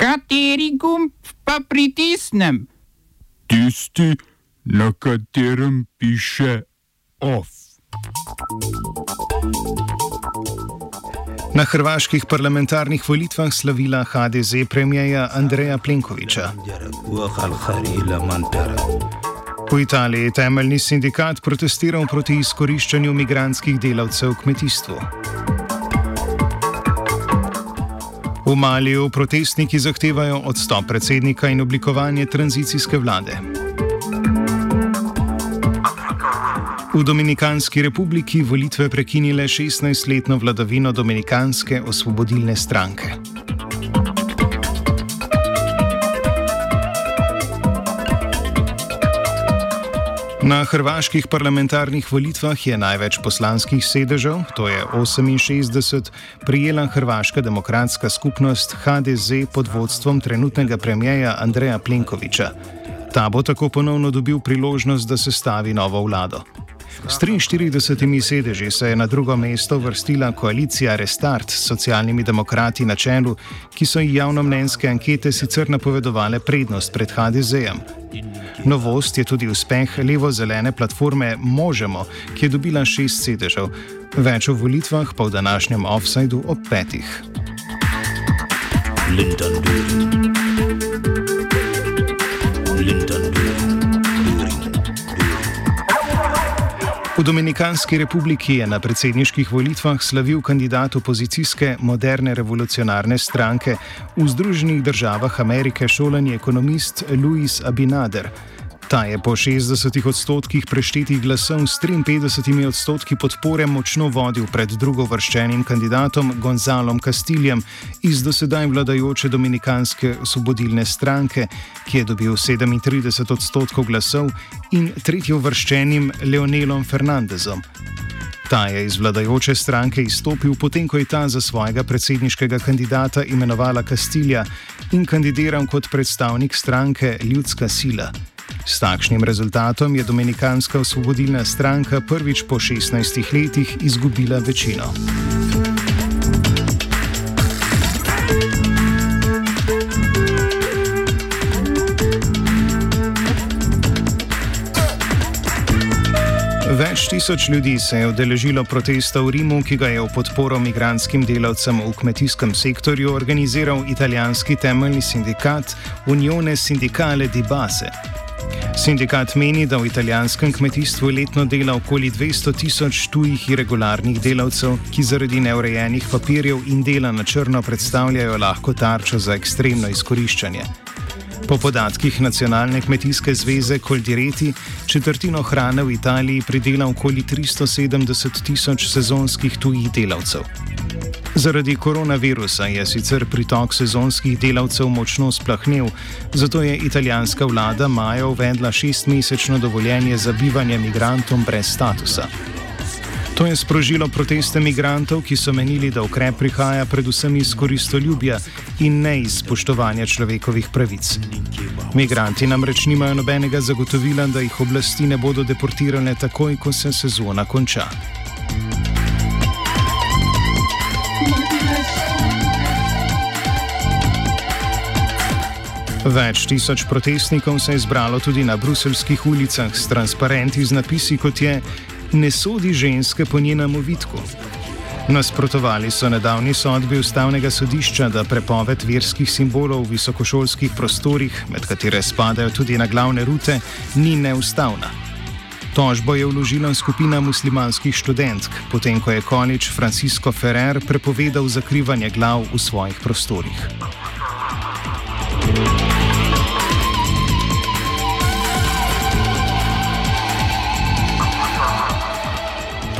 Kateri gumb pa pritisnem? Tisti, na katerem piše OF. Na hrvaških parlamentarnih volitvah slavila HDZ premijeja Andreja Plenkoviča. V Italiji je temeljni sindikat protestiral proti izkoriščanju migranskih delavcev v kmetijstvu. V Maliju protestniki zahtevajo odstop predsednika in oblikovanje tranzicijske vlade. V Dominikanski republiki volitve prekinile 16-letno vladavino Dominikanske osvobodilne stranke. Na hrvaških parlamentarnih volitvah je največ poslanskih sedežev, to je 68, prijela Hrvaška demokratska skupnost HDZ pod vodstvom trenutnega premijeja Andreja Plenkoviča. Ta bo tako ponovno dobil priložnost, da sestavi novo vlado. S 43 sedeži se je na drugo mesto vrstila koalicija Restart s socialnimi demokrati na čelu, ki so ji javnomnenjske ankete sicer napovedovale prednost pred HDZ-jem. Novost je tudi uspeh levo-zelene platforme Možemo, ki je dobila šest sedežev, več o volitvah pa v današnjem offsajdu ob petih. Linton Durin. Linton Durin. V Dominikanski republiki je na predsedniških volitvah slavil kandidat opozicijske moderne revolucionarne stranke v Združenih državah Amerike šolani ekonomist Luis Abinader. Ta je po 60 odstotkih preštetih glasov s 53 odstotki podpore močno vodil pred drugovrščenim kandidatom Gonzalom Castiljem iz dosedaj vladajoče Dominikanske osvobodilne stranke, ki je dobil 37 odstotkov glasov, in tretjovrščenim Leonelom Fernandezom. Ta je iz vladajoče stranke izstopil, potem ko je ta za svojega predsedniškega kandidata imenovala Castilja in kandidiral kot predstavnik stranke Ljudska sila. S takšnim rezultatom je Dominikanska osvobodilna stranka prvič po 16 letih izgubila večino. Več tisoč ljudi se je udeležilo protesta v Rimu, ki ga je v podporo migranskim delavcem v kmetijskem sektorju organiziral italijanski temeljni sindikat Unione Sindicale di Base. Sindikat meni, da v italijanskem kmetijstvu letno dela okoli 200 tisoč tujih irregularnih delavcev, ki zaradi neurejenih papirjev in dela na črno predstavljajo lahko tarčo za ekstremno izkoriščanje. Po podatkih Nacionalne kmetijske zveze Koldireti, četrtino hrane v Italiji pridela okoli 370 tisoč sezonskih tujih delavcev. Zaradi koronavirusa je sicer pritok sezonskih delavcev močno splahnil, zato je italijanska vlada maja uvedla šestmesečno dovoljenje za bivanje migrantom brez statusa. To je sprožilo proteste migrantov, ki so menili, da ukrep prihaja predvsem iz koristoljubja in ne iz spoštovanja človekovih pravic. Migranti namreč nimajo nobenega zagotovila, da jih oblasti ne bodo deportirale takoj, ko se sezona konča. Več tisoč protestnikov se je zbralo tudi na bruselskih ulicah s transparenti z napisi kot je Ne sodi ženske po njenem ovitku. Nasprotovali so nedavni sodbi ustavnega sodišča, da prepoved verskih simbolov v visokošolskih prostorih, med katere spadajo tudi na glavne rute, ni neustavna. Tožbo je vložila skupina muslimanskih študentk, potem ko je konič Francisco Ferrer prepovedal zakrivanje glav v svojih prostorih.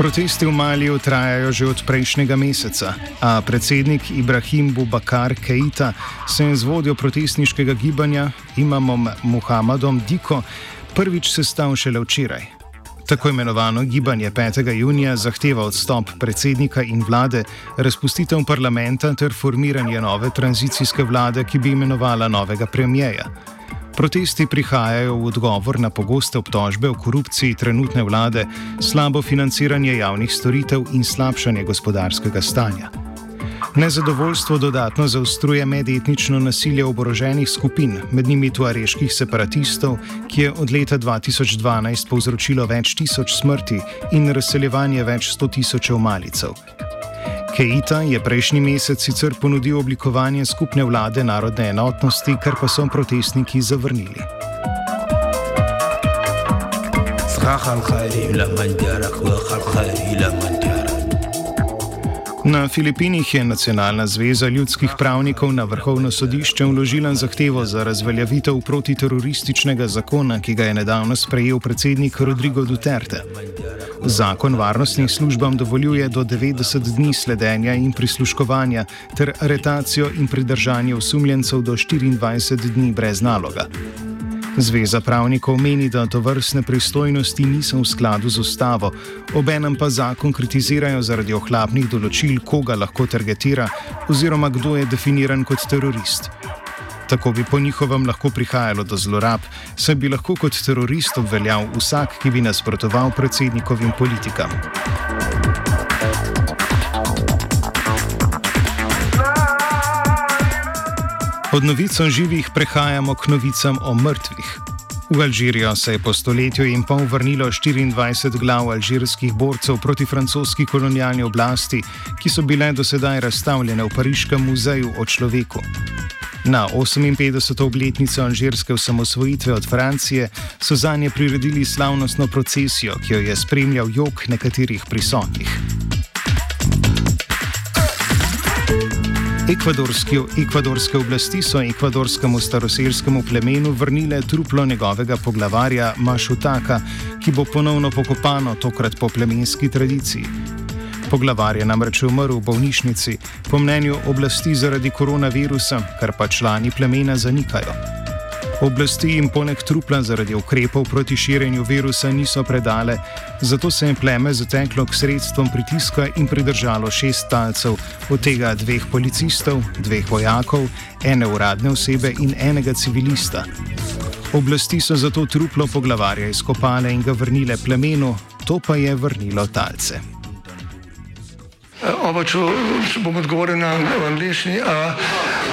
Protesti v Maliju trajajo že od prejšnjega meseca, a predsednik Ibrahim Bubakar Keita se je z vodjo protestniškega gibanja, imamom Muhammadom Diko, prvič sestal šele včeraj. Tako imenovano gibanje 5. junija zahteva odstop predsednika in vlade, razpustitev parlamenta ter formiranje nove tranzicijske vlade, ki bi imenovala novega premijeja. Protesti prihajajo v odgovor na pogoste obtožbe o korupciji trenutne vlade, slabo financiranje javnih storitev in slabšanje gospodarskega stanja. Nezadovoljstvo dodatno zaostruje medetnično nasilje oboroženih skupin, med njimi tuareških separatistov, ki je od leta 2012 povzročilo več tisoč smrti in razseljevanje več sto tisočev malicev. Keita je prejšnji mesec sicer ponudil oblikovanje skupne vlade narodne enotnosti, kar pa so protestniki zavrnili. Na Filipinih je Nacionalna zveza ljudskih pravnikov na vrhovno sodišče vložila zahtevo za razveljavitev protiterorističnega zakona, ki ga je nedavno sprejel predsednik Rodrigo Duterte. Zakon varnostnim službam dovoljuje do 90 dni sledenja in prisluškovanja ter aretacijo in pridržanje osumljencev do 24 dni brez naloga. Zveza pravnikov meni, da to vrstne pristojnosti niso v skladu z ustavo, obenem pa zakon kritizirajo zaradi ohlapnih določil, koga lahko targetira oziroma kdo je definiran kot terorist. Tako bi po njihovem lahko prihajalo do zlorab, saj bi lahko kot terorist obveljal vsak, ki bi nasprotoval predsednikovim politikam. Od novic o živih prehajamo k novicam o mrtvih. V Alžirijo se je po stoletju in pol vrnilo 24 glav alžirskih borcev proti francoski kolonialni oblasti, ki so bile do sedaj razstavljene v Pariškem muzeju o človeku. Na 58. obletnico alžirske osamosvojitve od Francije so za nje priredili slavnostno procesijo, ki jo je spremljal jog nekaterih prisotnih. Ekvadorske oblasti so ekvadorskemu staroselskemu plemenu vrnile truplo njegovega poglavarja Mašutaka, ki bo ponovno pokopano, tokrat po plemenski tradiciji. Poglavar je namreč umrl v bolnišnici, po mnenju oblasti zaradi koronavirusa, kar pa člani plemena zanikajo. Oblasti jim poleg trupla zaradi ukrepov proti širjenju virusa niso predale, zato se je pleme zateklo k sredstvom pritiska in pridržalo šest talcev, od tega dveh policistov, dveh vojakov, ene uradne osebe in enega civilista. Oblasti so zato truplo poglavarja izkopale in ga vrnile plemenu, to pa je vrnilo talce. Oba, če bom odgovoril na angliški.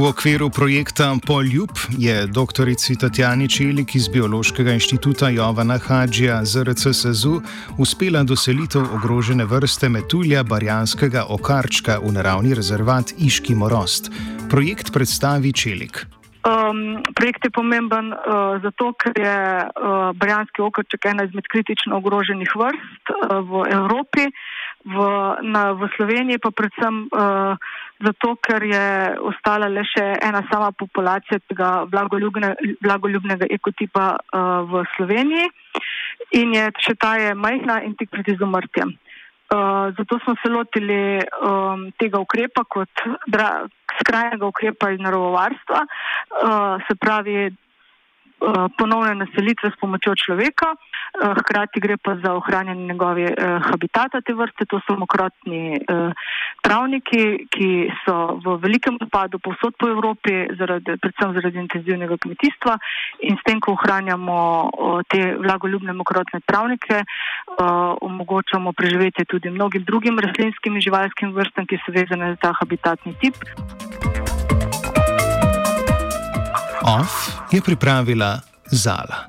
V okviru projekta Poljub je dr. Tatjani Čelik iz Biološkega inštituta Jovana Hadžija ZRC SEZU uspela doselitev ogrožene vrste metulja barjanskega okarčka v naravni rezervat Iški Morost. Projekt predstavi Čelik. Um, projekt je pomemben uh, zato, ker je uh, barjanski okarček ena izmed kritično ogroženih vrst uh, v Evropi, v, na, v Sloveniji pa predvsem. Uh, zato ker je ostala le še ena sama populacija tega blagoljubne, blagoljubnega ekotipa uh, v Sloveniji in je še ta je majhna in tik pred izumrtjem. Uh, zato smo se lotili um, tega ukrepa kot dra, skrajnega ukrepa iz naravovarstva, uh, se pravi ponovne naselitve s pomočjo človeka. Eh, hkrati gre pa za ohranjanje njegove eh, habitata te vrste, to so mokrotni eh, travniki, ki so v velikem upadu povsod po Evropi, zaradi, predvsem zaradi intenzivnega kmetijstva in s tem, ko ohranjamo te vlagoljubne mokrotne travnike, omogočamo preživetje tudi mnogim drugim rastlinskim in živalskim vrstam, ki so vezane za ta habitatni tip. OF je pripravila Zala.